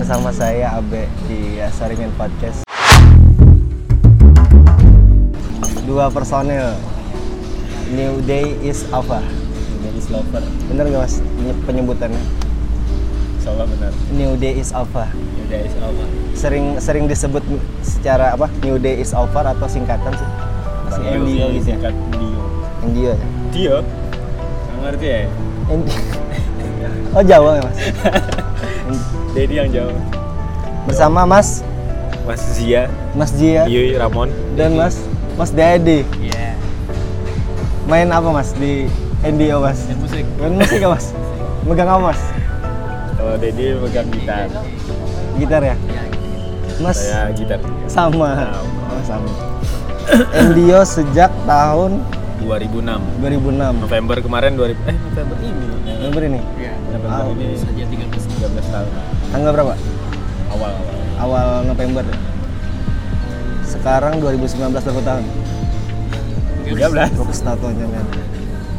bersama saya Abe di Saringan Podcast. Dua personil. New Day is apa? Jadi lover Bener gak mas penye- penyebutannya? Insyaallah benar New Day is apa? Udah is over Sering sering disebut secara apa? New Day is over atau singkatan sih? Masih NDO gitu ya? singkat Dio NDO ya? Dio? Nggak ngerti ya? NDO. Oh Jawa ya mas? Dedi yang jauh Bersama Mas Mas Zia Mas Jia Yui Ramon dan Mas Mas Dedi. Iya Main apa mas di NDO mas? musik Main musik gak mas? Megang apa mas? Kalau Dedi pegang gitar Gitar ya? Mas Saya gitar sama. Sama. Oh, sama. NDO sejak tahun 2006 2006. November kemarin 2000 Eh November ini November ini. Iya November Ah, ini saja 13 13 tahun Tanggal berapa? Awal awal Awal November. Sekarang 2019 berapa tahun? 13 Fokus tatonya men.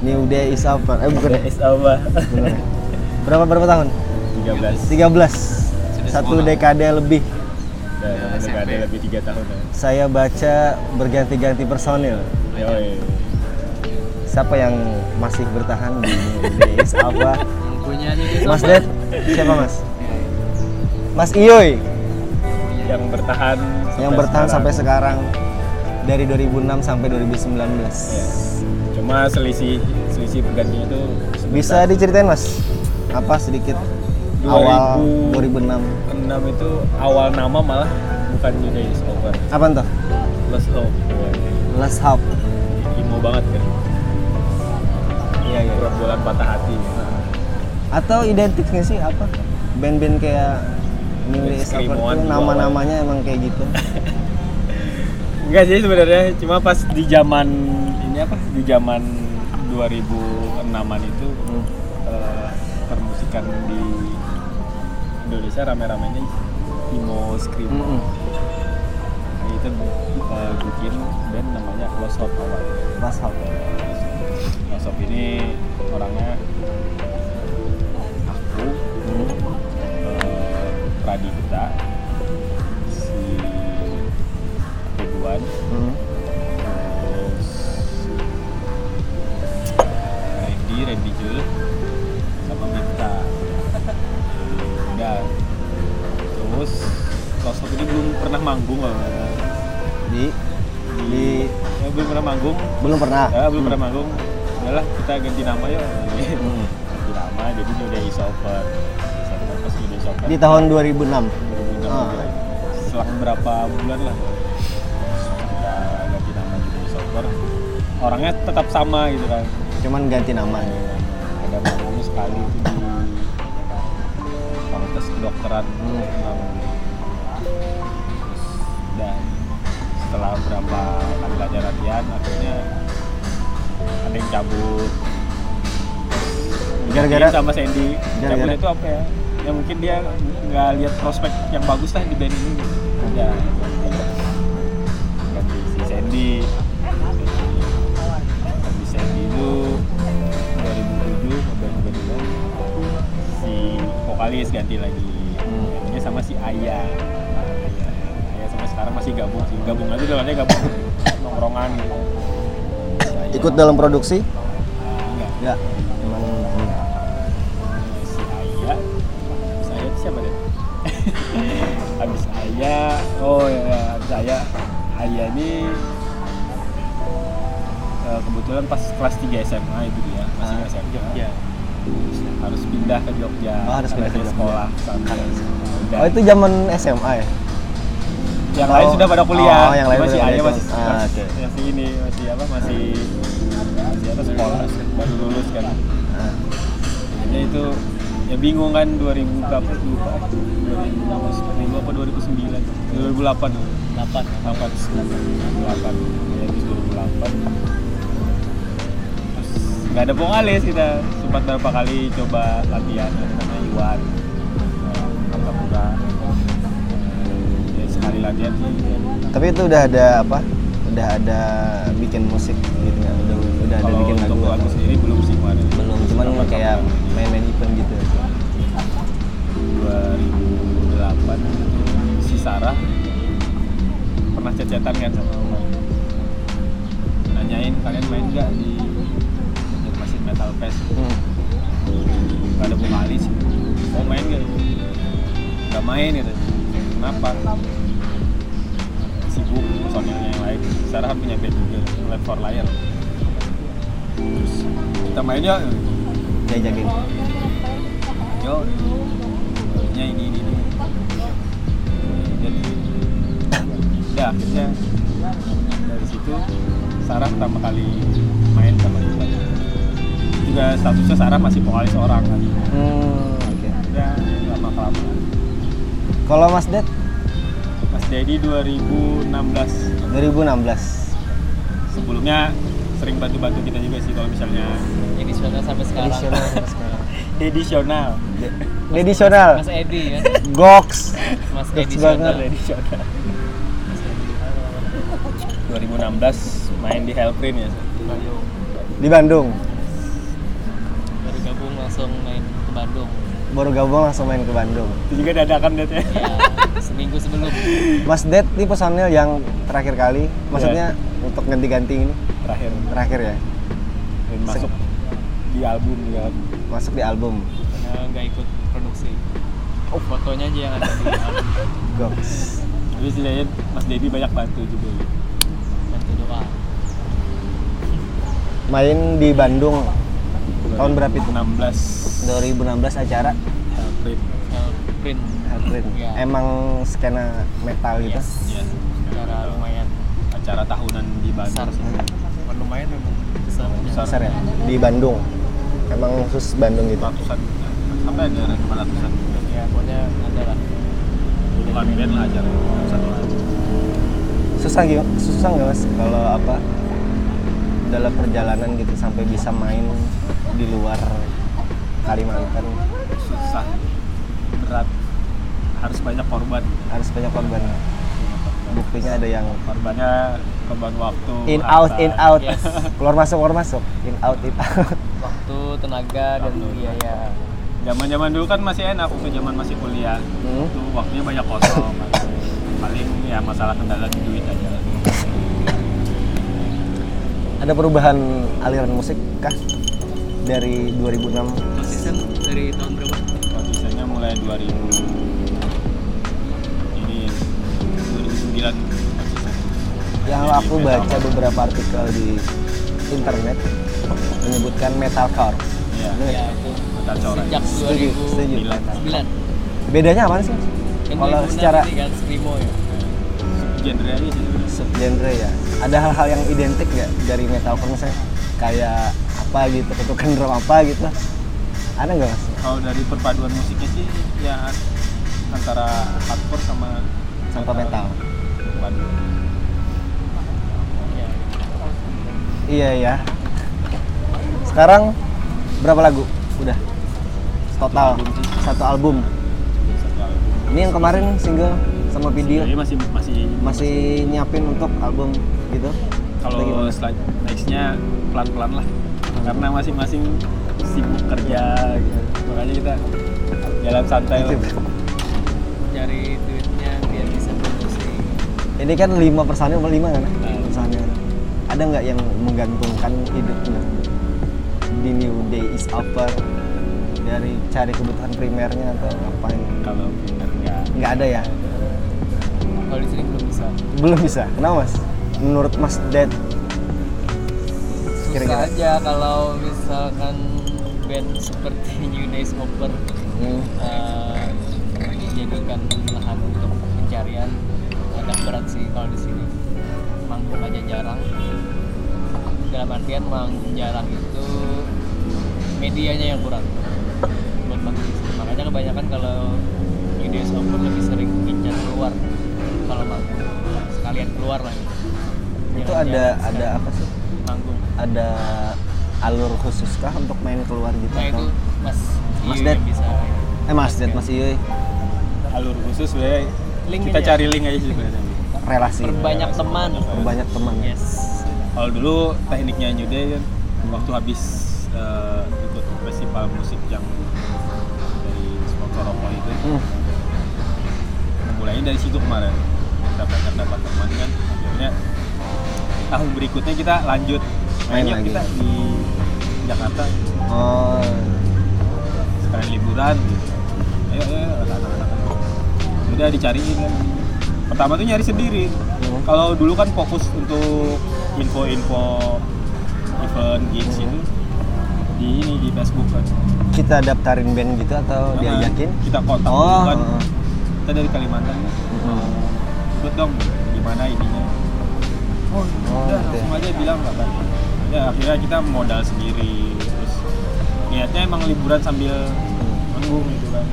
New Day is over. Eh bukan. Is over. Berapa berapa tahun? 13 13. Satu dekade lebih. Dan dekade lebih 3 tahun ya Saya baca berganti-ganti personil. Yoi Siapa yang masih bertahan di New Day is Mas Ded, siapa Mas? Mas Iyoy Yang bertahan yang bertahan sampai sekarang dari 2006 sampai 2019. Ya. Cuma selisih selisih penggantinya itu Bisa diceritain Mas? Apa sedikit 2000 awal 2006? 6 itu awal nama malah bukan New Day is Over. Apa tuh? Lost Hope. Last Hope. Imo banget kan. Iya iya. Bulan patah hati. Atau identik nggak sih apa? Band-band kayak New Day is Over Screamo-an tuh juga nama-namanya emang kayak gitu. Enggak sih sebenarnya, cuma pas di zaman ini apa? Di zaman 2006-an itu Hmm. eh, permusikan di Indonesia rame-ramenya emo screamo. Mm-mm. Nah, itu eh, bikin band namanya Lost Hope awalnya. Hope ini orangnya Pradipta, si Ridwan, Hmm. terus Randy, Randy Jul, sama Mita. Udah. Terus Lost Hope ini belum pernah manggung loh. Di di ya, belum pernah manggung belum pernah. ya belum pernah manggung udahlah kita ganti nama yuk Hmm. ganti nama jadi New Day Di tahun 2006. 2006 Ah. selang berapa bulan lah kita ganti nama is Over orangnya tetap sama gitu kan Cuman ganti nama. ada manggung sekali itu di fakultas kedokteran Hmm. Terus udah setelah berapa kali latihan latihan akhirnya ada yang cabut Gara-gara- sama Sandy Gara-gara- itu apa ya ya mungkin dia nggak lihat prospek yang bagus lah di band ini. Ya. Ganti si Sandy. Ganti Sandy itu 2007 atau 2009 si vokalis ganti lagi. Hmm. dia sama si Ayah Ayah sampai sekarang masih gabung sih. Gabung udah katanya gabung. Nongkrongan. Gitu. Ikut dalam produksi? enggak. Ya. Siapa deh habis Ayah oh ya ya, habis Ayah Ayah ini eh, kebetulan pas kelas 3 SMA itu dia masih Ah. SMA Jogja harus pindah ke Jogja Oh, harus pindah ke Jogja. sekolah Udah. Oh itu zaman SMA ya? yang Oh. lain sudah pada kuliah Oh, yang lain masih Ayah masih Ah, oke. masih ini masih apa masih masih apa sekolah baru lulus kan Akhirnya itu ya bingung kan 2000 berapa lupa. 2010 apa 2009 2008 8 8 2008 ya habis 2008 terus nggak ada vokalis kita sempat beberapa kali coba latihan ada namanya Iwan. Nah, Muka ya sekali latihan sih. Tapi itu udah ada apa? Udah ada bikin musik gitu kan? udah ada bikin lagu untuk lagu sendiri belum sih kemarin. Belum cuman kayak main-main event gitu. 2008 si Sarah pernah cecetan kan sama Umar nanyain kalian main nggak di masih Metal Fest? Hmm. Gak ada Bung Ali sih mau main gak? gak main gitu. Kenapa? sibuk personilnya yang lain. Sarah punya band juga Left for Liar terus kita main ya Diajakin. yo nya ini ini, ini. jadi ya akhirnya dari situ Sarah pertama kali main sama Iwan juga statusnya Sarah masih vokalis orang kan Hmm, oke. ya lama kelamaan Kalau Mas Det Mas Dedi 2016 2016. sebelumnya sering bantu-bantu kita juga sih kalau misalnya sudah sampai sekarang. Edisional sekarang. edisional Edisional. Mas Edi kan. Goks. Mas Goks Edi banget. Sional. edisional 2016 main di Hellprint ya Bandung. Di Bandung. Baru gabung langsung main ke Bandung. Baru gabung langsung main ke Bandung. itu juga dadakan ya Ya, seminggu sebelum. Mas Det ini personil yang terakhir kali, maksudnya untuk ganti-ganti ini terakhir terakhir ya, dan masuk di album di album masuk di album. Karena nggak ikut produksi. Oh, fotonya aja yang ada di album. Goks. tapi setidaknya Mas Dedi banyak bantu juga Bantu doa. Main di Bandung Tahun berapa itu? 16 2016 acara Hellprint print Hellprint. Iya. Emang skena metal gitu. Yes. ya Secara lumayan acara tahunan di besar Bandung sih. Lumayan memang besar. Besar. Besar ya di Bandung. Emang khusus Bandung gitu. ratusan ya ada cuma ratusan Ya, pokoknya ada lah. bukan band lah acara satu Susah gitu, susah nggak mas kalau apa dalam perjalanan gitu sampai bisa main di luar Kalimantan susah berat harus banyak korban harus banyak korban. Buktinya ada yang korbannya korban waktu in out harta. in out Yes. keluar masuk keluar masuk in out in out. Waktu, tenaga, dan Waktu. biaya. zaman zaman dulu kan masih enak waktu zaman masih kuliah Hmm. itu waktunya banyak kosong paling ya masalah kendala di duit aja Ada perubahan aliran musik kah dari 2006? Konsisten dari tahun berapa? konsistennya mulai 2000 Yang aku baca beberapa artikel di internet menyebutkan metalcore. Iya, Ya, itu metal coret sejak Setuju, setuju. 2009. Bedanya apa sih? Kan Kalau 2006 secara kan Screamo ya. genre aja sih subgenre ya, ada hal-hal yang identik nggak dari metalcore misalnya? Kayak apa gitu, ketukan drum apa gitu? Ada nggak mas? kalau dari perpaduan musiknya sih ya antara hardcore sama Sama metal. Padu. Iya ya. Sekarang berapa lagu? Udah. Total album satu album. Satu album. Ini yang kemarin single sama video Jadi masih masih masih nyiapin untuk album gitu. kalau nextnya pelan-pelan lah karena masing-masing sibuk kerja gitu. makanya kita jalan santai lah. Cari duitnya biar bisa produksi. Ini kan lima personil apa lima kan? Ada nggak yang menggantungkan hidupnya di New Day is Over dari cari kebutuhan primernya atau ngapain? kalau bener nggak Nggak ada ya? Kalau di sini belum bisa. Belum bisa. Kenapa mas? Menurut Mas Dad Susah Kira-kira. aja kalau misalkan band seperti New Days Over hmm, eh, dijadikan lahan untuk pencarian agak berat sih kalau di sini manggung aja jarang dalam artian manggung jarang itu medianya yang kurang buat manggung makanya kebanyakan kalau Days Over lebih sering incar keluar kalau manggung sekalian keluar lah gitu. itu Jangan- ada ada apa sih? manggung Ada alur khusus kah untuk main keluar gitu? nah itu mas Mas Iyu Ded. yang bisa Eh Mas Dad, Mas Iyoy alur khusus Link kita aja. cari link aja sih sebenarnya relasi. Perbanyak teman. Berbanyak teman. yes. Kalau dulu tekniknya New Day kan waktu habis eh, ikut festival musik yang dari sponsor rokok itu. Hmm. mulainya dari situ kemarin. Kita banyak dapat teman kan. Akhirnya tahun berikutnya kita lanjut. Main mainnya lagi. kita di Jakarta. Oh. Sekalian liburan. Gitu ayo ayo anak-anak. Udah dicariin kan pertama tuh nyari sendiri. Hmm. kalau dulu kan fokus untuk info-info event gigs itu di ini di Facebook kan. Kita daftarin band gitu atau Nah, diajakin? Kita kontak Oh, kan. Kita dari Kalimantan. Kan Hmm. ikut dong gimana ininya. Oh, Oh, udah gitu ya. langsung aja bilang nggak kan ya akhirnya kita modal sendiri. Terus niatnya emang liburan sambil manggung gitu kan.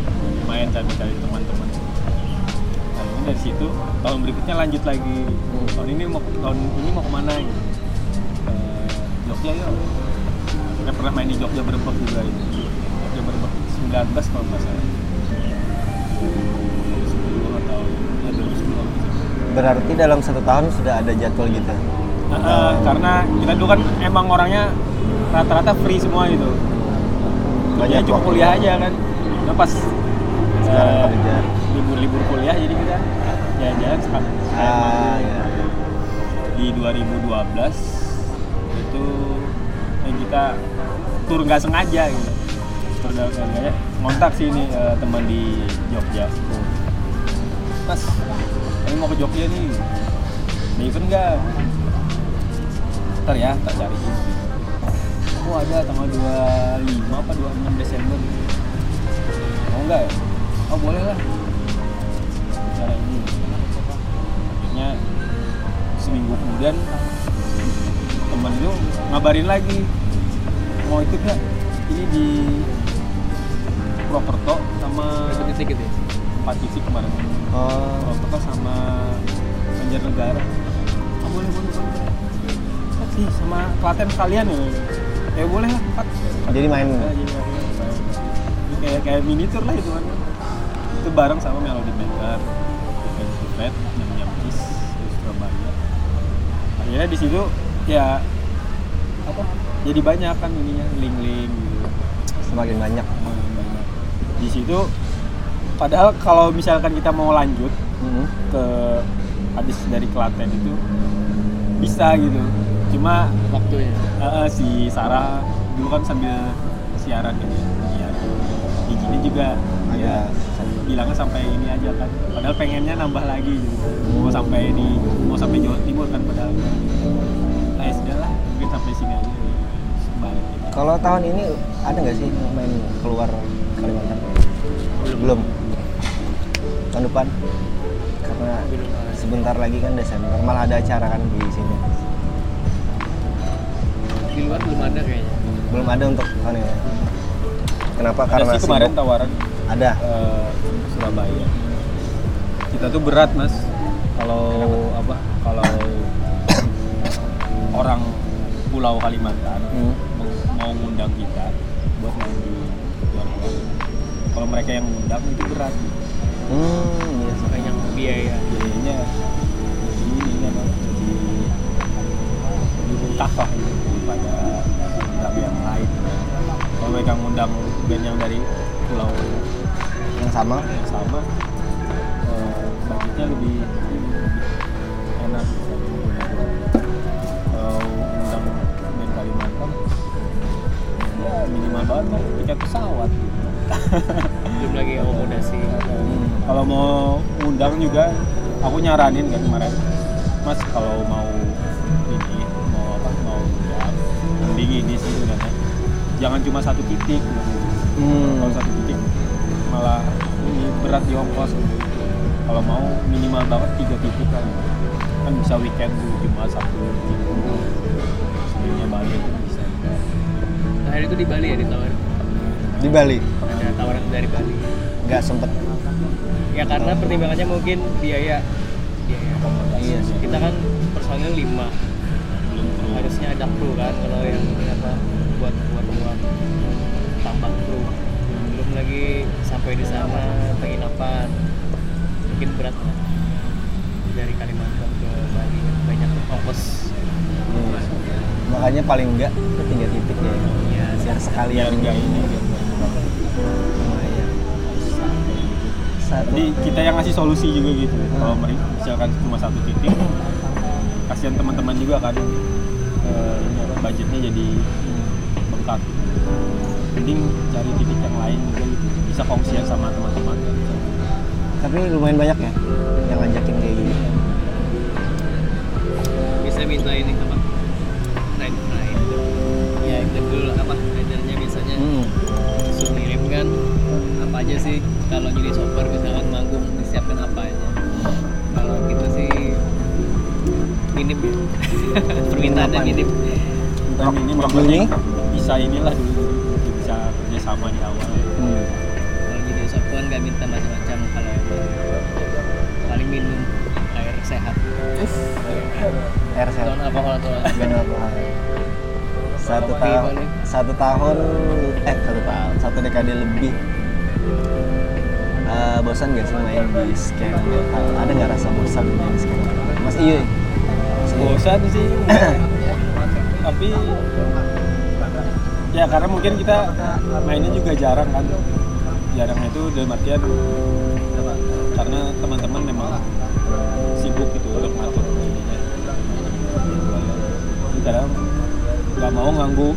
Main cari-cari teman-teman. nah ini dari situ. Tahun berikutnya lanjut lagi. Hmm. tahun ini mau tahun ini mau ke mana gitu ke Jogja ya kita pernah main di Jogja Berbek juga itu. Jogja Berbek 19 kalau nggak salah. 2010 atau ya 2010 berarti dalam satu tahun sudah ada jadwal gitu? Eh, karena kita dulu kan emang orangnya rata-rata free semua gitu. Banyak Banyak cuma waktu. kuliah aja kan. Nah pas sekarang eh, kerja. libur-libur kuliah jadi kita jalan-jalan sekali ah ya di 2012 itu eh, kita tur nggak sengaja gitu. Tur nggak sengaja. Ngontak sih ini eh, teman di Jogja. Mas kami mau ke Jogja nih. Ada event nggak? Ntar ya tak cariin oh ada tanggal 25 apa 26 Desember. Mau nggak ya? Oh boleh lah. Cara ini. Akhirnya seminggu kemudian temen itu ngabarin lagi mau ikut nggak? Ini di Purwokerto sama gitu ya? Empat titik kemarin. Oh. Purwokerto sama Banjarnegara. Ah boleh boleh boleh. Sih sama Klaten sekalian ya? Ya boleh lah empat. Jadi main. Ya, jadi saya- ini kayak kayak mini tour lah itu kan itu bareng sama Melody Maker Event Fred yang jam Kiss di Surabaya. Akhirnya di situ ya apa jadi banyak kan ininya link-link gitu. Semakin banyak. Banyak. di situ padahal kalau misalkan kita mau lanjut Hmm. ke habis dari Klaten itu bisa gitu. Cuma waktunya. Eh, eh, si Sarah dulu kan sambil siaran kan ya di sini juga ya bilangnya sampai ini aja kan. Padahal pengennya nambah lagi gitu. Mau sampai di mau sampai Jawa Timur kan padahal. Nah ya sudah lah mungkin sampai sini aja. Balik gitu. kalau tahun ini ada nggak sih main keluar Kalimantan? Belum. Tahun depan? Karena sebentar lagi kan Desember malah ada acara kan di sini. Di luar belum ada kayaknya. Belum ada untuk tahun ini. Kenapa? Ada karena sih kemarin sibuk. tawaran ada. Eh, Surabaya. Kita tuh berat mas. Kalau apa? Kalau orang Pulau Kalimantan Hmm. mau, ngundang kita buat main di luar pulau kalau mereka yang ngundang itu berat. Hmm iya sih. banyak biaya. Biayanya jadi ini apa? Jadi lebih lah gitu daripada undang yang lain. Kalau mereka ngundang band yang dari pulau yang sama. Yang sama. Eh, budgetnya lebih, lebih enak. Kalau undang band Kalimantan ya minimal banget lah tiket pesawat. Gitu. belum lagi akomodasi. Kalau mau undang juga aku nyaranin kan kemarin. Mas kalau mau ini mau apa mau undang mending ini sih udah jangan cuma satu titik. Hmm. kalau satu titik malah berat di ongkos gitu. kalau mau minimal banget tiga titik kan kan bisa weekend tuh Jumat Sabtu Minggu. Sebelumnya balik kan bisa. Terakhir itu di Bali ya ditawar di Bali. Ada tawaran dari Bali? Nggak sempet. Ya karena pertimbangannya mungkin biaya. Biaya. Iya sih. Kita kan personil lima. Harusnya ada kru kan kalau yang apa buat buat buat tambah kru lagi sampai di sana penginapan. Mungkin berat lah. Dari Kalimantan ke Bali banyak ongkos. Iya. makanya paling enggak ke tiga titik ya. Ya biar sekalian biar enggak ini. Lumayan satu. Jadi kita yang ngasih solusi juga gitu. Kalau mereka misalkan cuma satu titik kasihan teman-teman juga kan. Eh, ini apa, budgetnya jadi mending cari titik yang lain juga gitu. Bisa kongsian sama teman-teman. Tapi lumayan banyak ya yang ngajakin kayak gini. Bisa minta ini apa? Ride ride. Ya itu dulu apa? Ridernya biasanya hmm. suruh ngirim kan? Apa aja sih? Kalau jadi shopper misalkan manggung disiapkan apa aja kalau kita sih minim ya. Permintaannya apaan? minim ini bisa inilah dulu sama di awal. Hmm. kalau jadi shopper nggak minta macam-macam kalau emang paling minum air sehat. Air sehat. Non alkohol atau Gak alkohol. satu tahun satu tahun eh satu tahun. Satu dekade lebih. Eh, bosan gak sih main di skena metal? Ada nggak rasa bosan main di skena metal? Mas iya Mas Iyo. bosan sih. Tapi ya karena mungkin kita mainnya juga jarang kan. Jarang itu dalam artian karena teman-teman memang sibuk gitu untuk ngatur ininya nggak mau ganggu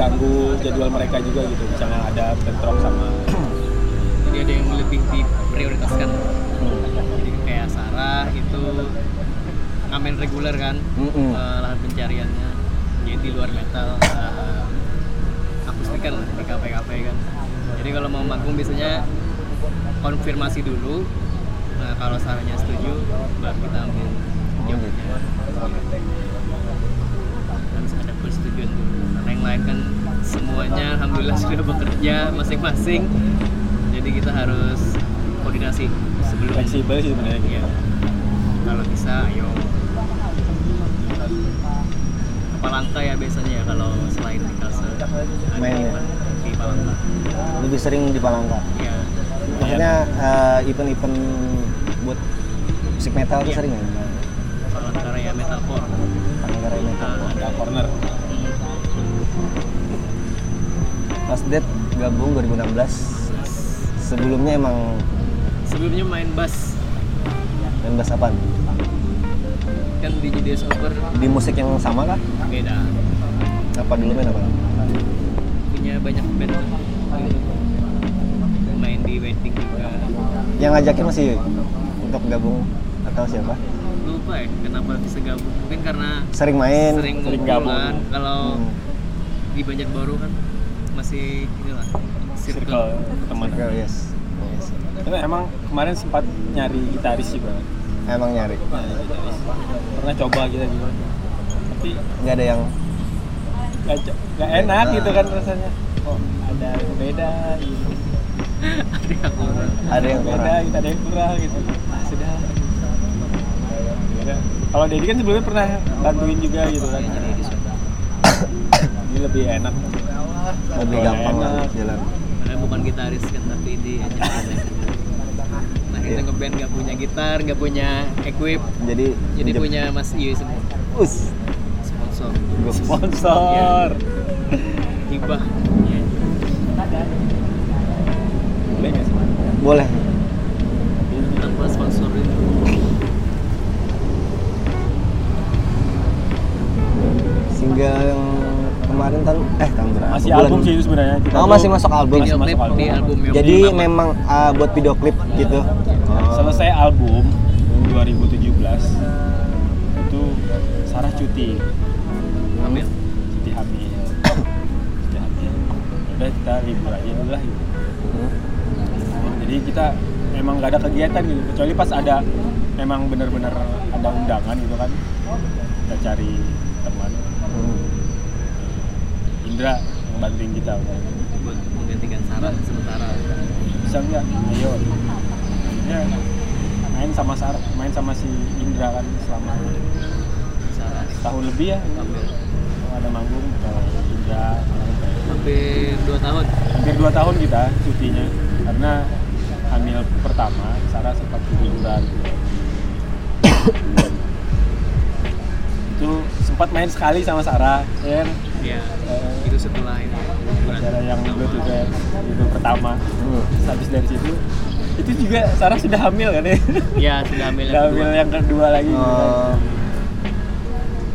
ganggu jadwal mereka juga gitu. Misalnya ada bentrok sama jadi ada yang lebih diprioritaskan. Hmm. jadi kayak Sarah itu ngamen reguler kan Mm-mm. eh, lahan pencariannya. Jadi di luar metal eh, lah di kafe-kafe kan jadi kalau mau manggung biasanya konfirmasi dulu nah kalau Sarahnya setuju baru kita ambil jobnya harus ada persetujuan dulu karena yang lain kan semuanya alhamdulillah sudah bekerja masing-masing jadi kita harus koordinasi sebelum fleksibel sih sebenarnya. Iya. Kalau bisa, ayo. Palangka ya biasanya ya kalau selain di Kalsel ada Main ya? di Palangka. lebih sering di Palangka Iya. maksudnya eh, event-event buat musik metal tuh Iya. sering ya Palangka Raya Metalcore. Palangka metal Nah, ada corner pas Dead gabung 2016 sebelumnya emang sebelumnya main bass main bass apaan? Kan di JDS Over di musik yang sama kah? beda. apa dulu main apa? Punya banyak band. Main di wedding juga. yang ngajakin masih untuk gabung atau siapa? Lupa ya kenapa bisa gabung. Mungkin karena sering main sering sering gabung. kan. Kalau Hmm. di Banjarbaru kan masih inilah circle. circle teman Circle, yes. yes Tapi emang kemarin sempat nyari gitaris juga emang nyari. Pernah coba kita gitu. Tapi nggak ada yang nggak enak gitu kan rasanya. Oh ada yang beda gitu. Ada yang kurang. ada yang beda gitu, ada yang kurang gitu. Ah, sudah. Kalau Dedi kan sebelumnya pernah bantuin juga gitu kan. Ini lebih enak. Lebih gampang lah enak. jalan. Karena bukan gitaris kan tapi di aja. Kita Iya. ngeband nggak punya gitar, nggak punya equip, jadi jadi punya Mas Iyo semua us sponsor. Gua- sponsor Hibah. boleh nggak sih boleh Tanpa sponsor itu. single kemarin tahun eh tahun berapa masih Bulan- album sih itu sebenarnya Kita oh masih masuk album Video masuk klip album. di album jadi pertama. memang uh, buat video klip gitu Oh. selesai album 2017 itu Sarah cuti Ambil. cuti hamil cuti hamil udah kita libur aja dulu lah gitu Hmm. jadi kita memang nggak ada kegiatan gitu kecuali pas ada memang benar-benar ada undangan gitu kan kita cari teman. Indra yang bantuin kita. Buat menggantikan Sarah sementara. bisa nggak? Ayo. Ya. Main sama Sarah main sama si Indra kan selama Sarah. setahun lebih ya. Ambil ada manggung ke Indra hampir dua tahun. hampir dua tahun kita cutinya. Karena hamil pertama Sarah sempat liburan itu sempat main sekali sama Sarah ya kan Ya, Eh, itu setelah ini. liburan. acara yang Bluetooth ya, itu pertama. Hmm. Habis dari situ itu juga Sarah sudah hamil kan ya? Ya sudah hamil sudah yang hamil kedua. yang kedua lagi Oh,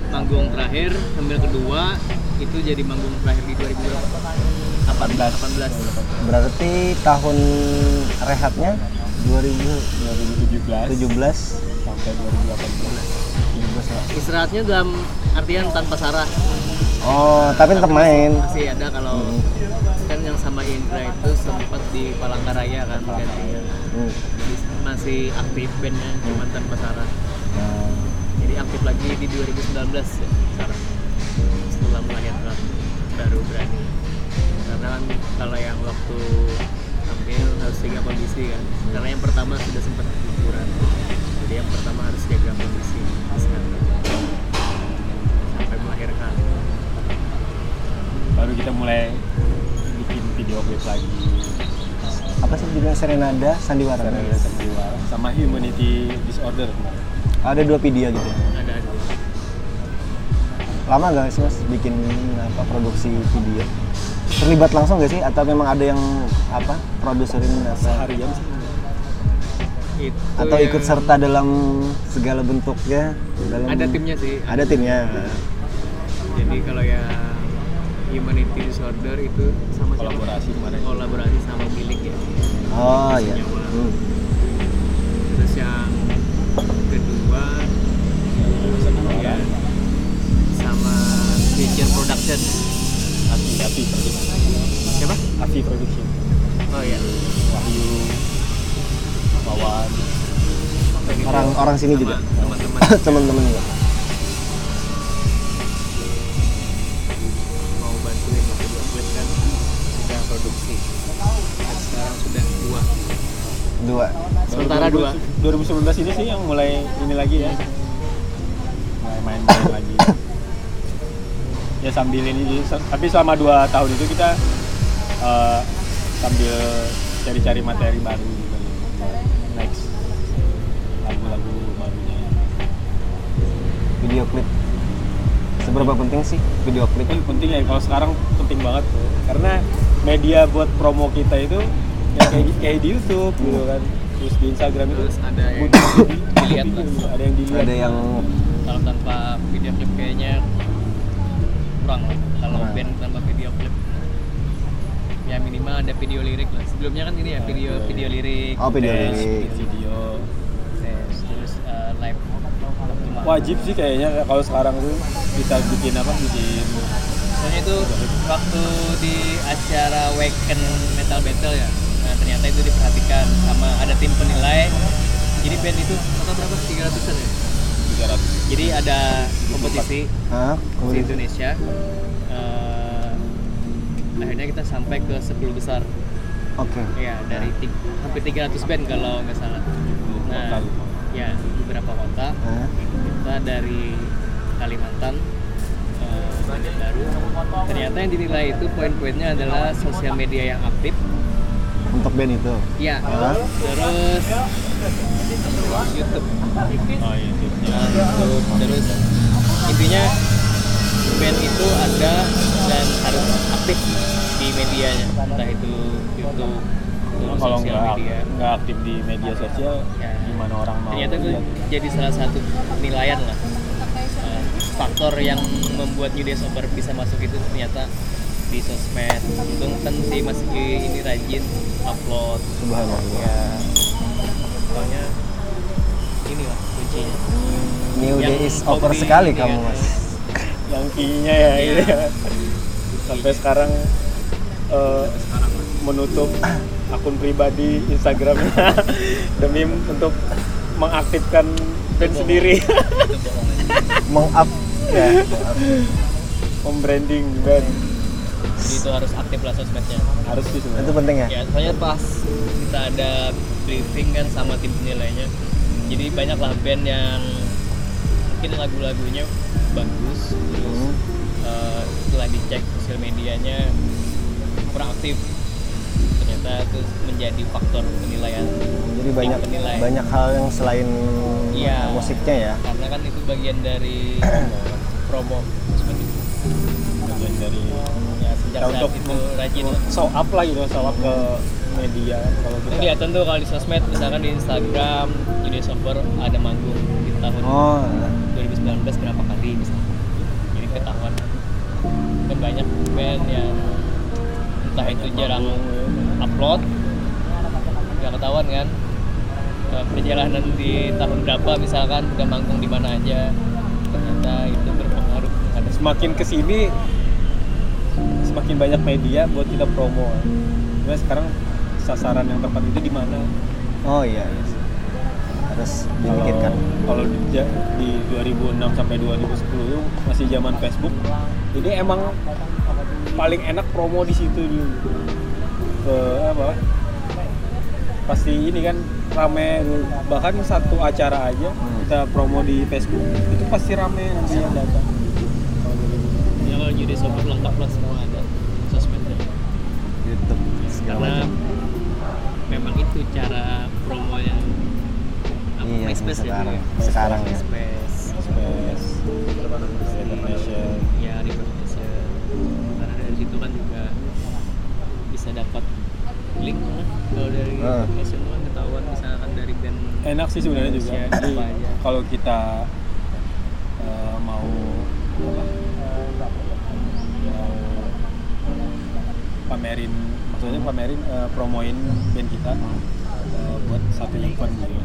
manggung terakhir hamil kedua itu jadi manggung terakhir di 2018 berarti tahun rehatnya? 2017 2017 sampai 2018 17 lah. istirahatnya dalam artian tanpa Sarah Oh, tapi tetap main. masih ada kalau Hmm. kan yang sama Indra itu sempat di Palangkaraya kan gantinya. Hmm. Masih aktif bandnya cuman tanpa Sarah Nah, jadi aktif lagi di 2019 ya Sarah setelah melahirkan baru berani. Karena kan kalau yang waktu hamil harus jaga kondisi kan. Karena yang pertama sudah sempat liburan jadi yang pertama harus jaga kondisi Serenada Sandiwara? Sandiwara sama Humanity Disorder kemarin Ada dua video gitu. ada ada Lama gak sih mas bikin apa produksi video? Terlibat langsung gak sih? Atau memang ada yang apa produserin apa? seharian sih itu Atau ikut serta dalam segala bentuknya? Dalam... ada timnya sih Ada timnya. jadi kalau yang humanity disorder itu sama siapa? Kolaborasi kemarin. kolaborasi sama milik ya Oh iya. Hmm. terus yang kedua ya sama Future Production Afi Afi Production siapa? Afi Production oh iya Wahyu Wawan Orang orang sini Sama juga. teman-teman Teman-teman juga. Dua. sementara dua. 2019 ini sih yang mulai ini lagi ya. Mulai main-main lagi. Ya sambil ini tapi selama dua tahun itu kita eh, sambil cari-cari materi baru gitu. Buat next. Lagu-lagu barunya. Video klip. Seberapa penting sih video klip? itu penting ya. Kalau sekarang penting banget tuh. Karena media buat promo kita itu ya kayak, kayak di YouTube gitu kan. Terus di Instagram itu terus ada yang dilihat lah. ada yang dilihat. Ada yang kalau tanpa video klip kayaknya kurang lah. Kalau Kurang. band tanpa video klip ya minimal ada video lirik lah. Sebelumnya kan ini ya video video lirik Oh, video lirik. video tes, terus uh, live. Wajib sih kayaknya kalau sekarang tuh kita bikin apa bikin soalnya itu waktu di acara Waken Metal Battle ya nah, ternyata itu diperhatikan sama ada tim penilai. Jadi band itu total berapa? 300an ya? 300 jadi ada kompetisi Hah? di Indonesia. Eh, akhirnya kita sampai ke 10 besar. Oke. ya dari ti- hampir 300 band kalau nggak salah. Nah ya beberapa kota. Kita dari Kalimantan eh, band baru. Ternyata yang dinilai itu poin-poinnya adalah sosial media yang aktif Untuk band itu. ya Hah? terus YouTube. Oh iya tipsnya Nah, YouTube terus. Intinya band itu ada dan harus aktif di medianya. Entah itu YouTube terus kalau sosial nggak media. nggak aktif di media sosial Ya. gimana orang mau ternyata itu jadi salah satu penilaian lah. Eh, faktor yang membuat New Days Over bisa masuk itu ternyata di sosmed untung kan si Mas ini rajin upload Subhanallah. ya pokoknya ini lah kuncinya New Yang Day is over hobi sekali ini kamu kan. mas. yang key-nya ya Iya. gitu ya. sampai sekarang eh, sekarang lah menutup akun pribadi Instagramnya demi untuk mengaktifkan band sendiri Meng-up ya. membranding band jadi itu harus aktif lah sosmednya harus sih Itu penting ya. ya soalnya pas kita ada briefing kan sama tim penilainya jadi banyak lah band yang mungkin lagu-lagunya bagus terus Hmm. eh, setelah dicek sosial medianya kurang aktif ternyata itu menjadi faktor penilaian Jadi banyak penilai. banyak hal yang selain Iya. musiknya ya. karena kan itu bagian dari promo ya ya, untuk itu rajin. show up lah gitu show up ke media kan kalau kita. Kelihatan tuh kalau di sosmed misalkan di Instagram jadi software ada manggung di tahun oh 2019 berapa kali misalkan. Jadi ketahuan. Kan banyak band yang entah itu jarang upload. Nggak ketahuan kan? Eh, perjalanan di tahun berapa misalkan udah manggung di mana aja. Ternyata itu berpengaruh. Semakin ke sini semakin banyak media buat kita promo. Cuma sekarang sasaran yang tepat itu di mana? Oh iya iya harus kalau dimikirkan. Kalau di, di 2006 sampai 2010 itu masih zaman Facebook jadi emang paling enak promo di situ dulu. Ke apa? Pasti ini kan rame dulu. bahkan satu acara aja Hmm. kita promo di Facebook itu pasti rame nanti yang datang 2006. ya kalau jadi software lengkap lah semua ada sosmednya YouTube segala karena macam memang itu cara promo yang apa, Iya, MySpace sekarang. ya Sekarang ya. MySpace Space, Nation. ya Reverb Nation karena dari situ kan juga bisa dapat link lah kalau dari Ah. Reverb Nation kan ketahuan misalkan dari band enak sih sebenarnya juga kalau kita eh, mau apa, mau pamerin maksudnya pamerin eh, promoin band kita eh, buat satu event gitu.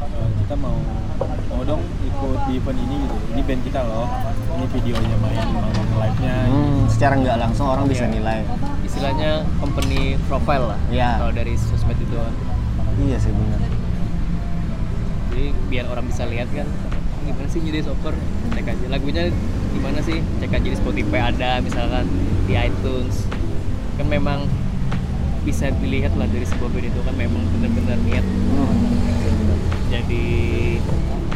Eh, kita mau mau dong ikut di event ini gitu. Ini band kita loh. Ini videonya main live nya hmm, secara nggak langsung orang bisa Iya. nilai. Istilahnya company profile lah Iya. kalau dari sosmed itu. Iya sih benar. Jadi biar orang bisa lihat kan gimana sih jadi software cek aja. Lagunya gimana sih? Cek aja di Spotify ada misalkan di iTunes kan memang bisa dilihat lah dari sebuah band itu kan memang benar-benar niat. Hmm. jadi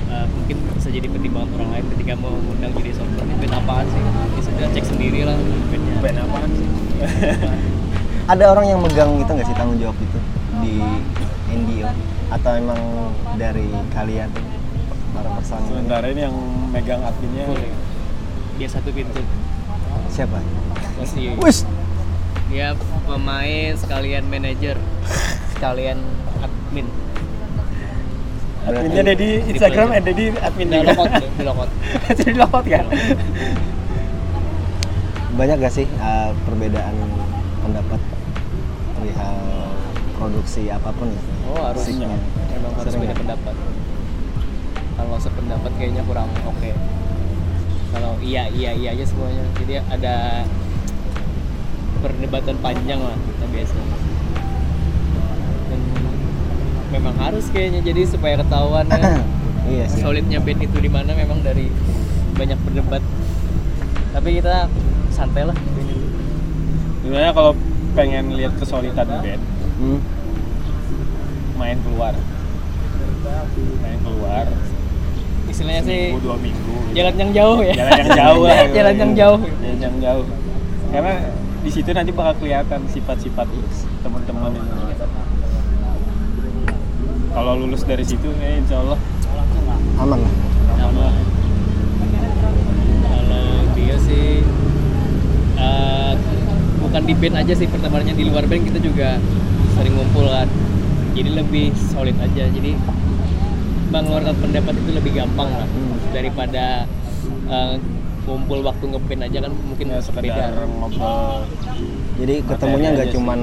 uh, mungkin bisa jadi pertimbangan orang lain ketika mau ngundang jadi software. Ini band apaan sih? Ya sudah cek sendiri lah bandnya band apaan sih? Ada orang yang megang gitu nggak sih tanggung jawab itu di NDO atau emang dari kalian para personil? Sementara ini yang megang adminnya. Ya. dia satu pintu. Siapa? Masih. Wis dia pemain sekalian manajer sekalian admin. Adminnya ada di Instagram ada di admin. Juga lokot di lokot jadi lokot kan banyak gak sih uh, perbedaan pendapat perihal produksi apa pun itu? Oh harus Musiknya. memang harus beda ya? pendapat. Kalau sependapat kayaknya kurang oke. Kalau iya iya iya aja semuanya. Jadi ada perdebatan panjang lah kita biasa. Dan memang harus kayaknya jadi supaya ketahuan ya. Iya sih. Solidnya band itu di mana memang dari banyak berdebat. Tapi kita santai lah. Sebenarnya kalau pengen lihat kesolidan band hmm. main keluar. Main keluar. Istilahnya sih seminggu dua minggu. gitu. jalan yang jauh ya. Jalan yang jauh lah. Jalan yang jauh. Jalan yang jauh. Karena di situ nanti bakal kelihatan sifat-sifat teman-teman ini kalau lulus dari situ ya insya Allah. Aman lah. Sama kalau dia sih eh, bukan di band aja sih pertemanannya di luar band kita juga sering ngumpul kan. Jadi lebih solid aja. Jadi mengeluarkan pendapat itu lebih gampang lah Hmm. daripada eh, ngumpul waktu ngeband aja kan mungkin ya sekedar beda ngobrol jadi ketemunya nggak cuman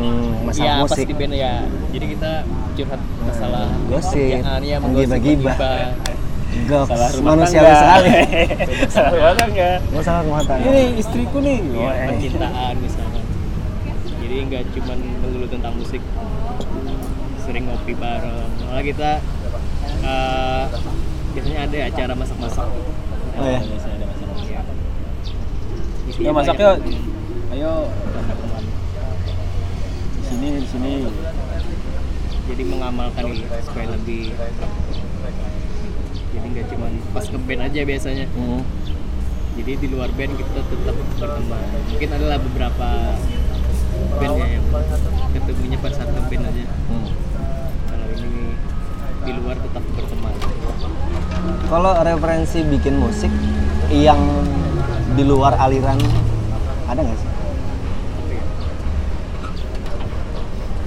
masalah Iya, pas musik di band ya. Jadi kita curhat masalah gosip, ya, menggibah-gibah. menggosip-menggibah. Goks, salah rumah manusiawi tangga. sekali salah rumah tangga masalah rumah tangga ini istriku nih Iya, eh. percintaan misalnya. Jadi nggak cuma melulu tentang musik, sering ngopi bareng. Malah kita eh, biasanya ada acara masak-masak. Oh, ya? biasanya ya Isinya masak yuk ayo. Di sini di sini. Jadi mengamalkan itu supaya lebih jadi nggak cuma pas ke band aja biasanya. Hmm. jadi di luar band kita tetap berteman mungkin adalah beberapa band ya yang ketemunya pas saat band aja. Hmm. kalau ini di luar tetap berteman Kalau referensi bikin musik yang di luar aliran ada nggak sih?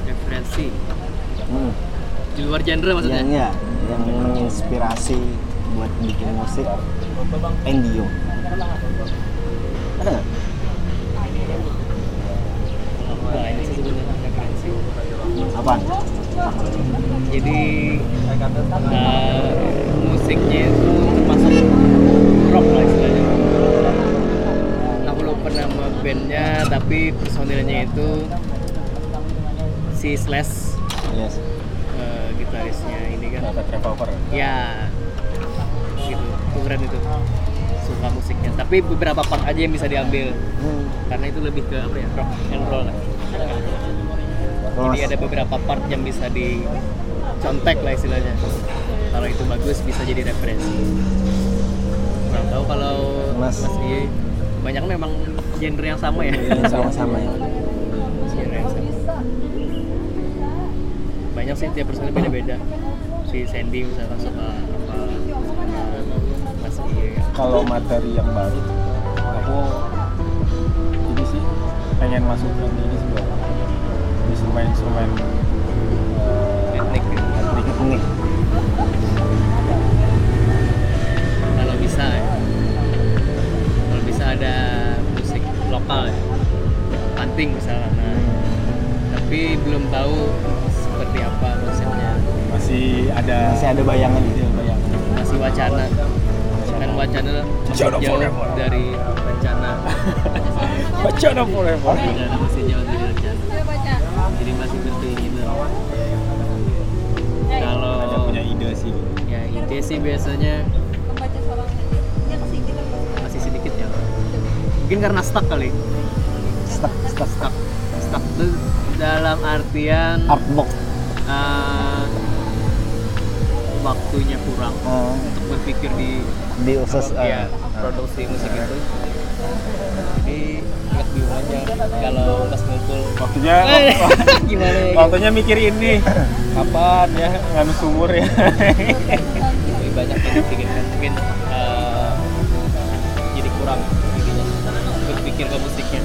referensi Hmm. di luar genre maksudnya Yang ya, yang menginspirasi buat bikin musik Endio. Ada nggak? Apaan? jadi eh, musiknya itu termasuk rock lah istilahnya bandnya tapi personilnya itu si Slash Yes. eh, gitarisnya ini kan. Kata Revolver. ya. Gitu. Itu keren itu. Suka musiknya. Tapi beberapa part aja yang bisa diambil. Hmm. karena itu lebih ke apa ya? Rock and roll lah. Jadi ada beberapa part yang bisa dicontek lah istilahnya. Kalau itu bagus bisa jadi referensi. Kurang tahu kalau Mas- Mas Iye. Banyak memang genre yang sama ya sama-sama ya. genre yang sama banyak sih tiap personil beda-beda si Sandy misalkan suka apa Mas Iye Kalau materi yang baru, aku ini sih pengen masukkan ini sih Bang. instrumen-instrumen eh, etnik gitu. etnik Ini kalau bisa ya kalau bisa ada lokal ya panting misalnya nah, tapi belum tahu seperti apa konsepnya masih ada masih ada bayangan gitu. bayangan. masih wacana kan wacana masih Wacana jauh dari rencana Wacana forever. rencana masih jauh dari rencana jadi masih berkeinginan kalau Ada punya ide sih. ya ide sih biasanya mungkin karena stuck kali. Stuck, stuck, stuck. Stuck. Itu dalam artian Artbox. eh, waktunya kurang Uh, untuk berpikir di di usus uh, ya, produksi musik itu. Jadi agak bingung aja kalau pas ngumpul. Waktunya gimana ya? waktunya mikir ini. Kapan ya? Nganu sumur ya. lebih banyak yang dipikirkan. Mungkin eh, jadi kurang berpikir ke musiknya.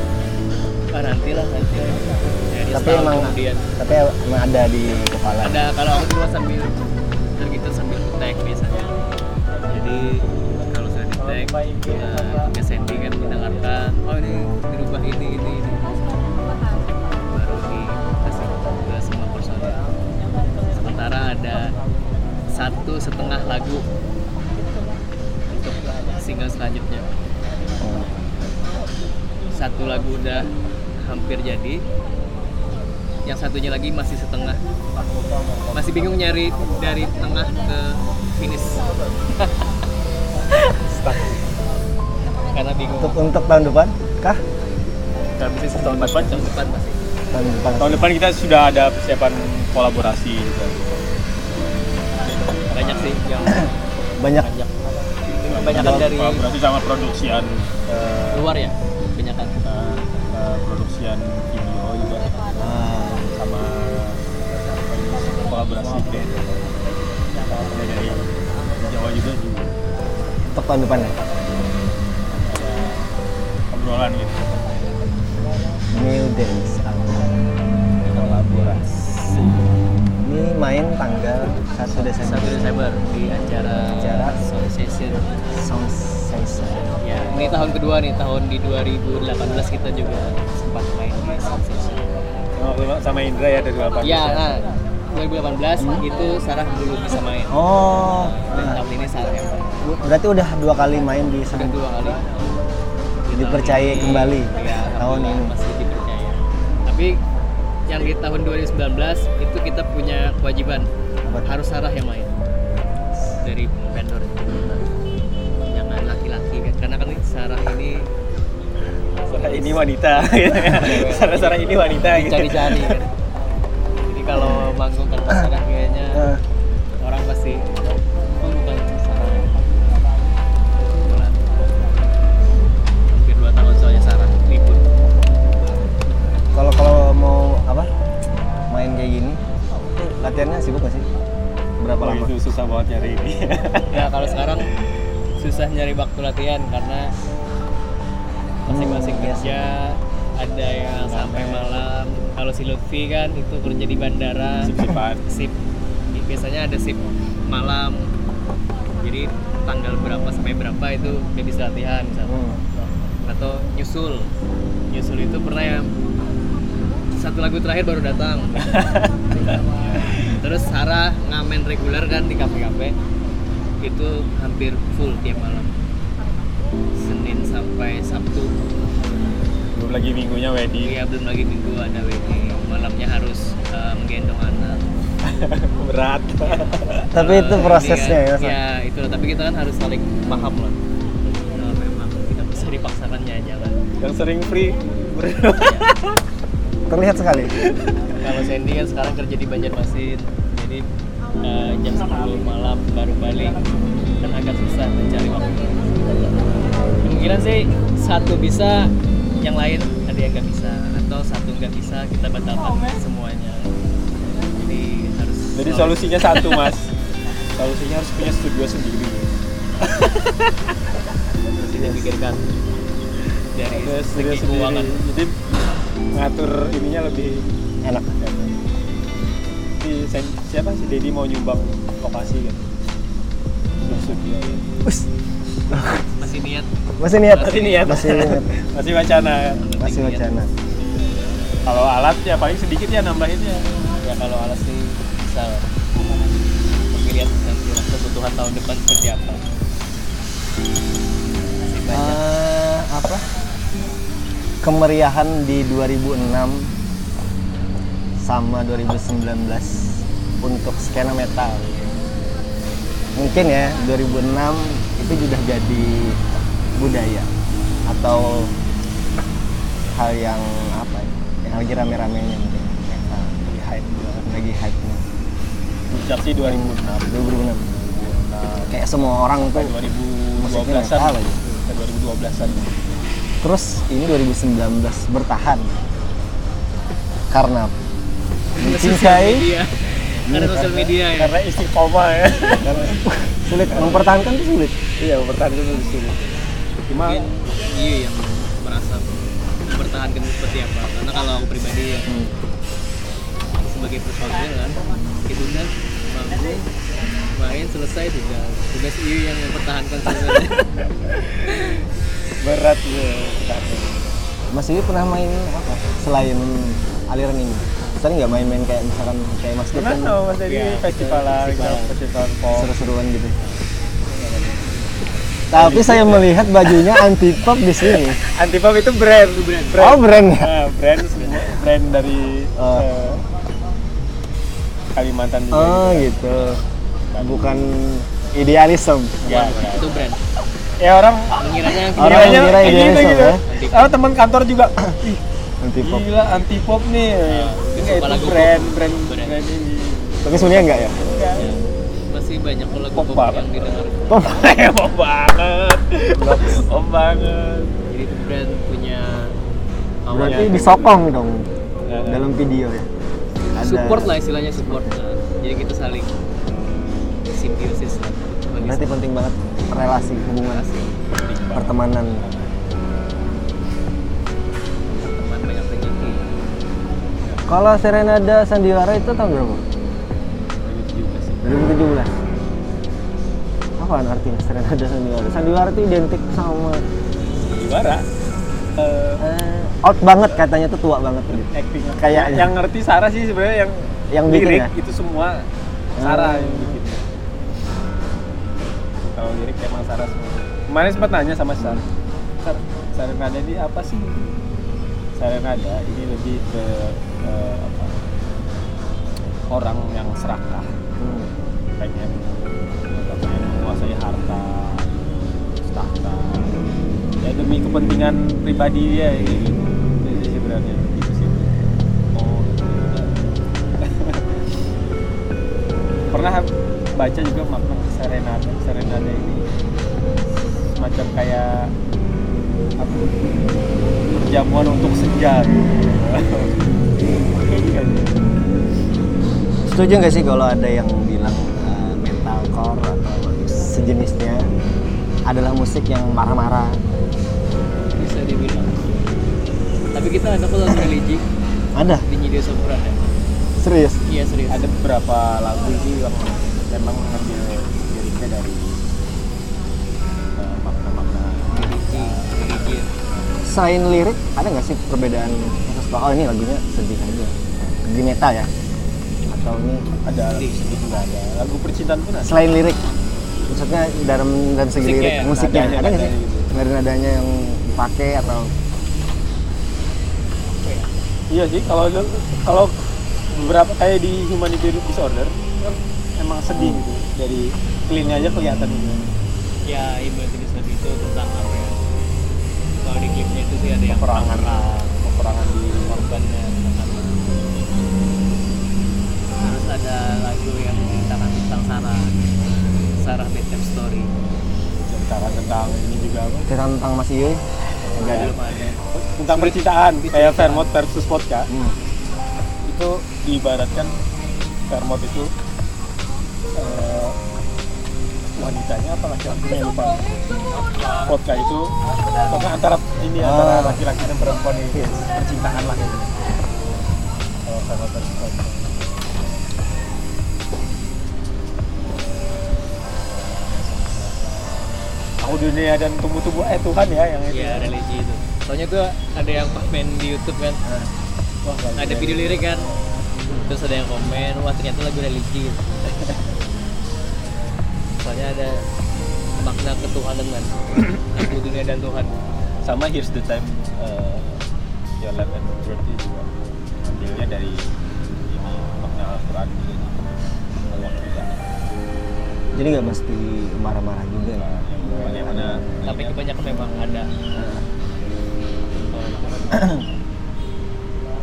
Ah nanti lah nanti lah Jadi tapi emang kemudian. tapi emang ada di kepala. ada kalau aku dulu sambil tergitar sambil tag biasanya. Jadi kalau sudah di tag ya ke Sandy kan mendengarkan oh ini dirubah ini ini ini. Baru dikasih ke semua personil. Sementara ada satu setengah lagu untuk single selanjutnya. Satu lagu udah hampir jadi. Yang satunya lagi masih setengah. Masih bingung nyari dari tengah ke finish. Karena bingung. Untuk untuk tahun depan kah? Dan mesti setahun depan tahun depan masih. Tahun depan. tahun depan kita sudah ada persiapan kolaborasi. Gitu. banyak sih yang banyak. banyak. Kebanyakan dari kolaborasi sama produksian eh, luar ya ada dari Jawa juga juga untuk tahun depan ya. ada obrolan gitu New Dance album kolaborasi. Ini main tanggal 1 Desember. 1 Desember di acara Acara Sound Session Sound Session. ya ini tahun kedua nih tahun di 2018 kita juga sempat main di Sound Session Oh, sama Indra ya dari 18 ya nah 2018 itu Sarah belum bisa main. Oh, dan nah, tahun ini Sarah yang main. Berarti udah dua kali main di sana. dua kali. Di Dipercaya ini, kembali ya, tahun ini. masih dipercaya. Tapi yang di tahun 2019 itu kita punya kewajiban. Apa harus Sarah yang main. Dari vendor jangan laki-laki kan? Karena kan Sarah ini Sarah ini wanita. Sarah Sarah ini wanita gitu. cari-cari kan Berapa Oh, lama? itu susah banget nyari ini. Ya kalau sekarang susah nyari waktu latihan karena masing-masing Hmm, kerja ada yang sampai malam. Kalau si Lutfi kan itu kerja di bandara. Sip-sipan. sip. Biasanya ada sip malam. Jadi tanggal berapa sampai berapa itu dia bisa latihan misalnya. Hmm. atau nyusul. Nyusul itu pernah yang satu lagu terakhir baru datang. Terus Sarah ngamen reguler kan di kafe-kafe itu hampir full tiap malam. Senin sampai Sabtu. Belum lagi minggunya wedding. Iya belum lagi minggu ada wedding. Malamnya harus eh, menggendong anak. Berat. Tapi itu Eh, prosesnya ya, kan, San? ya itu. Loh. tapi kita kan harus saling paham lah. Nah, memang kita bisa dipaksakan ya jangan. Yang sering free. Terlihat sekali. kalau Sandy kan sekarang kerja di Banjarmasin. Jadi eh, jam 10 malam baru balik. Kan agak susah mencari waktu. Kemungkinan sih satu bisa yang lain ada yang nggak bisa atau satu nggak bisa kita batalkan semuanya. Jadi harus jadi solusinya satu mas. Solusinya harus punya studio sendiri. Harus dipikirkan. Dari studio segi keuangan. jadi ngatur ininya lebih Enak. Siapa si Dedi mau nyumbang lokasi gitu. Us, masih niat. Masih niat. Masih niat. Masih niat. masih wacana. Masih wacana. kalau alat ya paling sedikit ya nambahinnya ya. Kalau alas sih bisa. Lihat nanti lah kebutuhan tahun depan seperti apa. Masih banyak. Eh, apa? Kemeriahan di 2006 sama 2019 untuk skena metal. Mungkin ya 2006 itu sudah jadi budaya atau hal yang apa ya? Yang lagi rame-ramenya mungkin. Metal lagi hype lagi hype nya. Puncak sih 2006 2006 kayak semua orang tuh sampai musiknya 2012-an metal aja. Sampai 2012-an Terus ini 2019 bertahan. Karena mencintai karena sosial media ya. karena istiqomah ya. Karena sulit mempertahankan itu sulit. iya pertandingan itu sulit. Cuma iya yang merasa mempertahankan seperti apa? Karena kalau aku pribadi ya Hmm. sebagai personil kan itu kan manggung main selesai sudah. Tugas iya yang mempertahankan sebenarnya. Berat ya Mas Iwi pernah main apa? Selain aliran ini? Sering nggak main-main kayak misalkan kayak Mas pernah kan mas Iya, festivalan festival. festival pop seru-seruan gitu. Tapi saya melihat bajunya anti pop di sini. antipop itu brand brand. Oh brand ya? Ah, brand brand dari Oh. eh, Kalimantan juga Oh gitu. gitu. Bukan idealisme. Ya, itu brand ya orang mengiranya Orang mengira gitu idealisme, gitu. ya. Oh, teman kantor juga. Anti pop. gila anti pop nih. Enggak suka itu lagu brand pop. brand Brand. brand ini. Tapi sebenarnya enggak ya? Enggak. masih banyak lagu Pop pop yang didengar Pop. Pop banget. Pop banget. jadi itu brand punya Berarti disokong dong Ya, ya. dalam video ya. Ada- support lah istilahnya support Nah, jadi kita saling simbiosis lah Berarti penting banget relasi hubungan relasi pertemanan. Kalau Serenada Sandiwara itu tahun berapa? 2017. Apaan artinya Serenada Sandiwara? Sandiwara itu identik sama. Eh, eh, out banget katanya tuh tua banget gitu. acting Kayaknya. yang ngerti Sarah sih sebenarnya yang Yang bikin lirik ya? itu semua Sarah Hmm. yang bikin kalau lirik emang Sarah semua kemarin sempat nanya sama Sarah Sar, Serenada ini apa sih Serenada ini lebih ke apa orang yang serakah. Hmm. pengen pengen menguasai harta tahta. Ya demi kepentingan pribadi dia ya, gitu sebenarnya gitu sih. Oh gitu. pernah baca juga makna serenada serenada ini. Semacam kayak apa perjamuan untuk senja. Setuju nggak sih kalau ada yang bilang eh, metalcore atau sejenisnya adalah musik yang marah-marah? bisa dibilang tapi kita ada kok lagu religi Ada? di Nyidio Sopuran ya Serius? iya serius ada beberapa lagu sih yang memang ngambil Selain lirik, ada nggak sih perbedaan khusus? Oh ini lagunya sedih aja. Di metal ya? Atau ini ada sedih juga ada lagu percintaan pun ada. Selain lirik maksudnya dalam dalam segi Musiknya lirik ya? musiknya Nadanya, ada nggak sih? nadanya gitu. nada nadanya yang dipakai atau? Iya sih kalau kalau beberapa kayak di humanitarian disorder kan emang sedih gitu. Dari clean aja kelihatan gitu. Ya ibarat disorder itu tentang sih ada yang peperangan. perang peperangan di korbannya terus ada lagu yang menceritakan tentang Sarah Sarah Bedtime Story. Cerita tentang ini juga apa? Cerita tentang Mas Iyoy. Enggak ada belum ada. Tentang percintaan kayak Vermont versus vodka. Hmm. itu diibaratkan Vermont itu eh, wanitanya apa laki-lakinya lupa vodka itu pokoknya antara ini Ah. antara laki-laki dan perempuan itu percintaan lah gitu. kalau versus vodka Aku dunia dan tumbuh-tumbuh eh Tuhan ya yang itu. ya religi itu soalnya tuh ada yang komen di YouTube kan Wah, ada video lirik kan terus ada yang komen wah ternyata lagu religi gitu. Soalnya ada makna ketuhanan kan aku dunia dan Tuhan. Sama Here's the Time uh, Your Life and Worthy juga. Ambilnya dari ini makna Al-Quran juga. Nih. Allah juga jadi nggak mesti marah-marah juga ya? Nah, bagaimana tapi ininya. kebanyakan memang ada.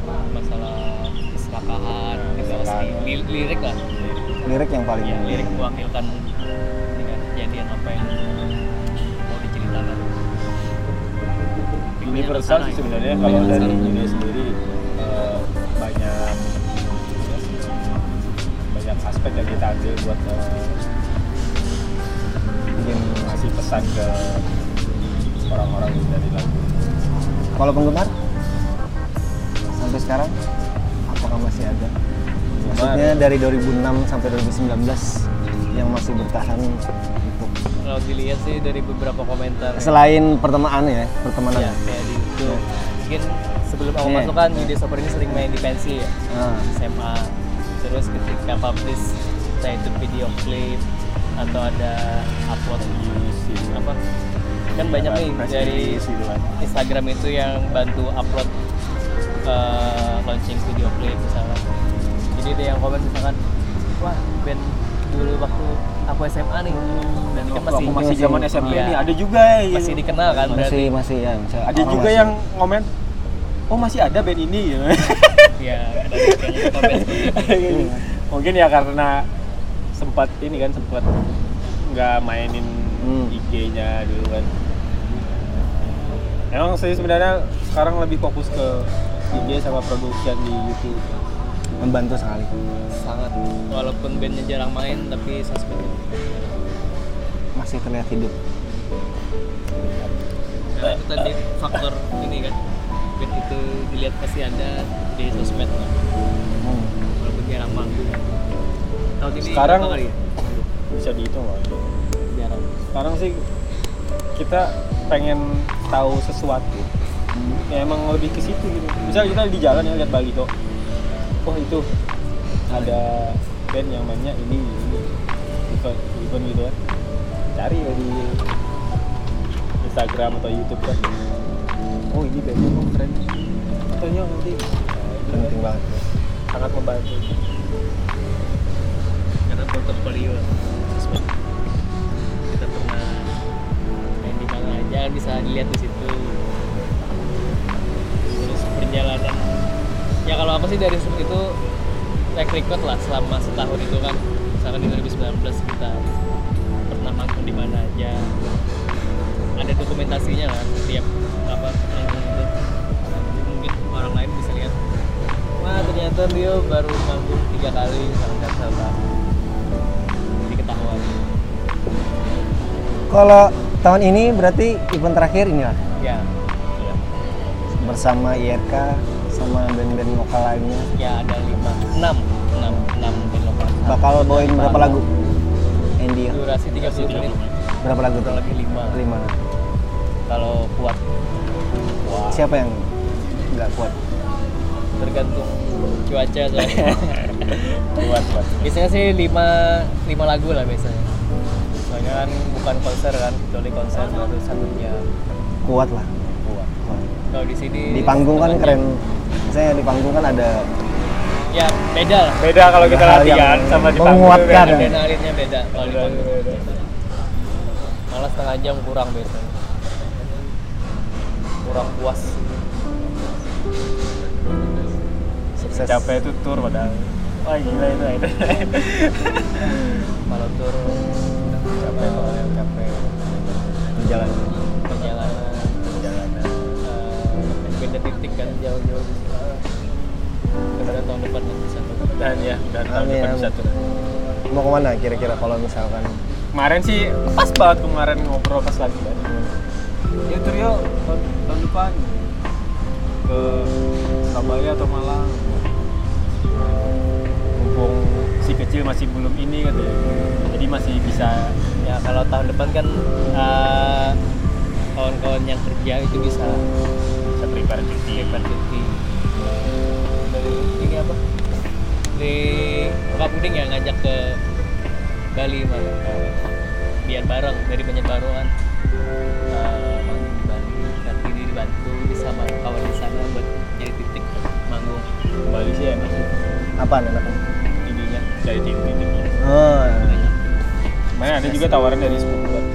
Oh, masalah keserakahan gitu lirik lah. Lirik yang paling ya, lirik. Mewakilkan apa yang mau diceritakan? Universal sih sebenarnya kalau Universal. dari dunia sendiri eh, banyak banyak aspek yang kita ambil buat eh, bikin ngasih pesan ke orang-orang dari lagu kalau penggemar sampai sekarang apakah masih ada? Maksudnya dari 2006 sampai 2019 yang masih bertahan kalau dilihat sih dari beberapa komentar selain pertemanan ya pertemanan. Ya kayak di YouTube mungkin sebelum aku Iya. masuk kan di Desoper ini sering main di pensi ya Ah, SMA terus ketika publish entah itu video klip atau ada upload apa kan banyak nih dari gitu kan. Instagram itu yang bantu upload eh, launching video klip misalnya. Jadi ada yang komen misalkan wah band dulu waktu aku SMA nih. Dan kan Waktu masih aku masih zaman SMP Iya. nih ada juga yang masih dikenal kan masih berarti. Masih ya masih- ada orang juga masih- yang ngomen oh masih ada band ini. Gitu. ya ada komen seperti itu. mungkin ya karena sempat ini kan sempat nggak mainin Hmm. IG-nya dulu kan. Emang saya sebenarnya sekarang lebih fokus ke IG sama production di YouTube membantu sekali. Sangat. Walaupun bandnya jarang main tapi sosmed masih terlihat hidup. Nah, itu tadi faktor ini kan. Band itu dilihat pasti ada di sosmed. Kan. Hmm. walaupun jarang manggung tahun ini Sekarang- kali? ya? bisa dihitung lah jarang. Sekarang sih kita pengen tahu sesuatu. Ya emang lebih ke situ gitu. Misal kita di jalan ya lihat baliho oh itu ada band yang mainnya ini ini. Event event gitu kan. Cari ya di Instagram atau YouTube kan. Oh ini bandnya oh keren. Ataunya nanti. Penting banget. Sangat membantu. Karena portofolio sosmed. Kita pernah main di mana aja bisa dilihat di situ. Terus perjalanan ya kalau aku sih dari itu track record lah selama setahun itu kan. Misalkan di 2019 kita pernah manggung di mana aja. Ada dokumentasinya kan setiap apa itu. Mungkin orang lain bisa lihat wah ternyata dia baru manggung tiga kali misalkan kan sama jadi ketahuan kalau tahun ini berarti event terakhir ini lah ya, ya. bersama IRK sama band-band lokal lainnya? Ya ada lima. Enam. Enam enam band lokal. Bakal bawain berapa lagu? Andy durasi 30 menit. Berapa lagu tuh? Lebih lima. Lima. Kalau kuat. Wah. siapa yang nggak kuat? Tergantung cuaca soalnya Buat buat. biasanya sih lima lima lagu lah biasanya. Soalnya kan bukan konser kan kecuali konser baru satu jam. Kuat lah. Buat. Kuat. kalau di sini di panggung kan keren. jam. Saya di panggung kan ada ya beda lah Beda kalau kita latihan sama di panggung. menguatkan. beda. adrenalinnya beda kalau di panggung beda. malah setengah jam kurang biasanya kurang puas sukses Capek itu tour padahal. Wah gila itu. itu. kalau tur capek banget, capek. jalan perjalanan Perjalanan. eh, beda titik kan jauh-jauh kemudian tahun depan nanti bisa tuh Dan ya, udah tahun Amin, depan bisa tuh. mau ke mana kira-kira kalau misalkan Kemarin sih pas banget kemarin ngobrol pas lagi kan. Ya yuk tahun, tahun depan ke Surabaya atau Malang. Mumpung si kecil masih belum ini katanya. Jadi masih bisa ya kalau tahun depan kan eh, kawan-kawan yang kerja itu bisa bisa prepare cuti. prepare cuti di Pak Puding ya ngajak ke Bali mah biar bareng dari Banjarbaruan uh, manggung di Bali nanti dibantu bisa sama kawan di sana buat jadi titik manggung Bali sih enak sih apa enaknya ininya dari tim tim oh banyak Mana ada juga tawaran dari sepupu buat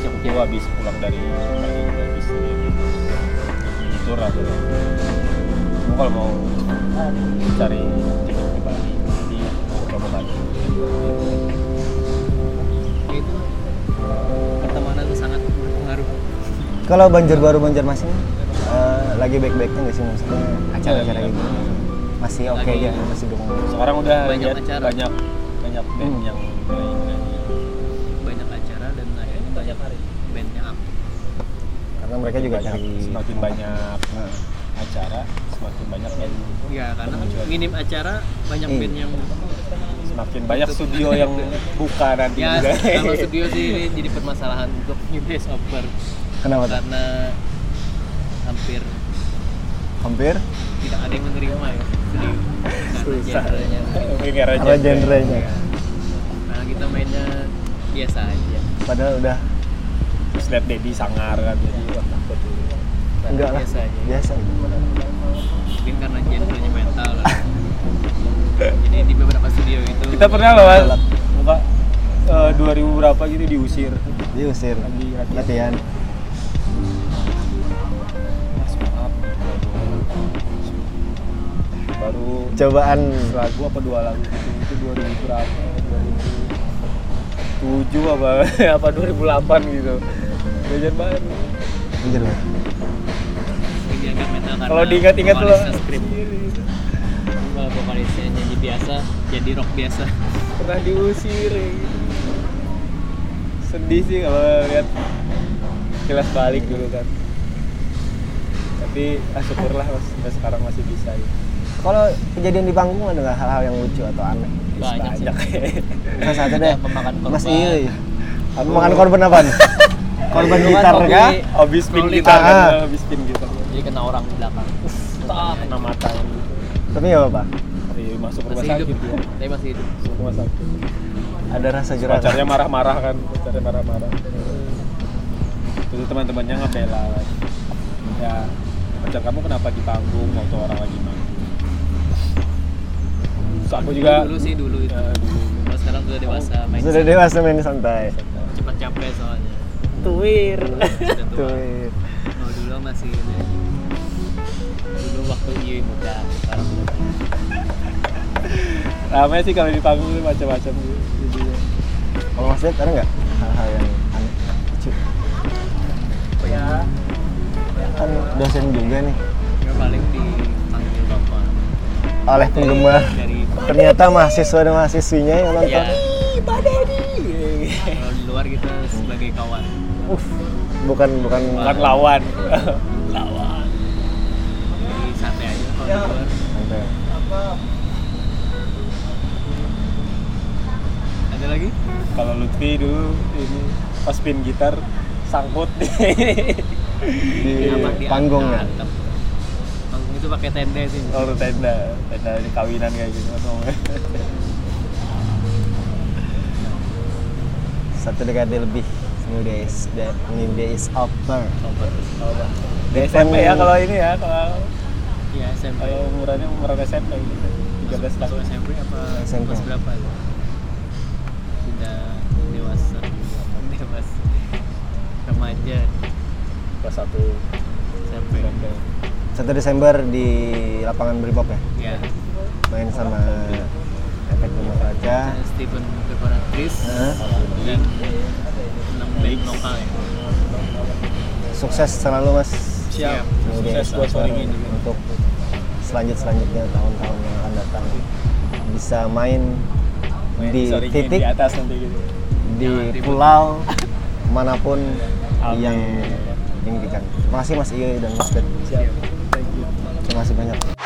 sepupu habis pulang dari Bali habis atau Kamu kalau mau cari kalau Banjarbaru Banjarmasin eh, lagi baik-baiknya nggak sih maksudnya acara-acara iya. gitu. masih oke Lagi- aja masih dukung. Sekarang udah Banyak lihat acara. banyak banyak band Hmm. yang banyak acara dan akhirnya banyak band yang aktif karena mereka juga Banyak- cari semakin banyak Nah, acara semakin banyak yang ya karena kan minim acara banyak Iya. band yang semakin banyak studio yang buka nanti ya juga. kalau studio sih ini jadi permasalahan untuk New Days Over kenapa karena hampir hampir? tidak ada yang menerima ya susah. karena genre. genrenya. karena kita mainnya biasa aja. Padahal udah terus lihat Dedi sangar kan jadi wah takut Karena enggak lah. biasa aja. Biasa. Mungkin karena genrenya metal lah. Jadi di beberapa studio itu kita pernah loh mas. Muka eh, 2000 berapa gitu diusir. Diusir. Lagi latihan. latihan baru cobaan. lagu apa dua lagu gitu. Itu 2000 berapa? 2007 apa? Apa 2008 gitu. Belajar baru metal karena kalau diingat-ingat skrip kalau vokalisnya nyanyi biasa jadi rock biasa. Pernah diusir ya gitu. sedih sih kalau lihat kilas balik dulu kan. Tapi ah, syukurlah mas sampai sekarang masih bisa ya. Kalau kejadian di panggung ada nggak hal-hal yang lucu atau aneh? Banyak sih. salah satu deh. Memakan korban. mas Iya makan korban apa korban Dulu kan gitar kah? habis pin kita kan habis pin kita jadi kena orang di belakang. Tak kena mata yang gitu. Tapi nggak apa-apa. Tapi masuk rumah sakit ya tapi masih hidup. Masuk rumah sakit. Ada rasa jerah pacarnya marah-marah kan pacarnya marah-marah. Itu teman-temannya ngebela. Kan ya pacar kamu kenapa di panggung waktu orang lagi manggung Terus aku juga dulu sih dulu itu. Ya, dulu. kalau sekarang sudah dewasa main sudah dewasa main santai. Cepat capek soalnya. Tuir. Tuh kalau dulu masih ini. Dulu waktu iya muda sekarang sudah ramai sih kalau di panggung tuh macam-macam gitu kalau mas Ded ada nggak hal-hal yang aneh lucu? Ya. Kan dosen juga nih. Ya paling dipanggil bapak. Oleh penggemar dari ternyata mahasiswa dan mahasiswinya yang nonton. Ya kalau di luar kita sebagai kawan. Uff, bukan bukan. Bukan lawan. Lawan. Keluar sampai ada lagi? Kalau Lutfi dulu ini pas pin gitar sangkut. Di di di panggung ya itu pakai tenda sih. Oh tenda. Tenda di kawinan kayak gitu. Satu dekade lebih new days the new days over di SMP ya kalau ini ya kalau ya SMP kalau umurannya umuran SMP gitu. 13 Masuk tahun. SMP apa SMP. kelas berapa? Sudah dewasa. Dewasa. Remaja. Kelas satu. SMP SMP 1 Desember di lapangan Brimob ya ya main sama efek rumah Stephen Peperatris Hah? dan enam band lokal ya sukses selalu mas Siap. Sukses buat Sorry juga. untuk selanjut selanjutnya tahun-tahun yang akan datang bisa main, Main di titik di atas nanti gitu di pulau mana pun Amin. yang diinginkan. Terima kasih Mas Iyo dan Mas Bet. Kasih banyak.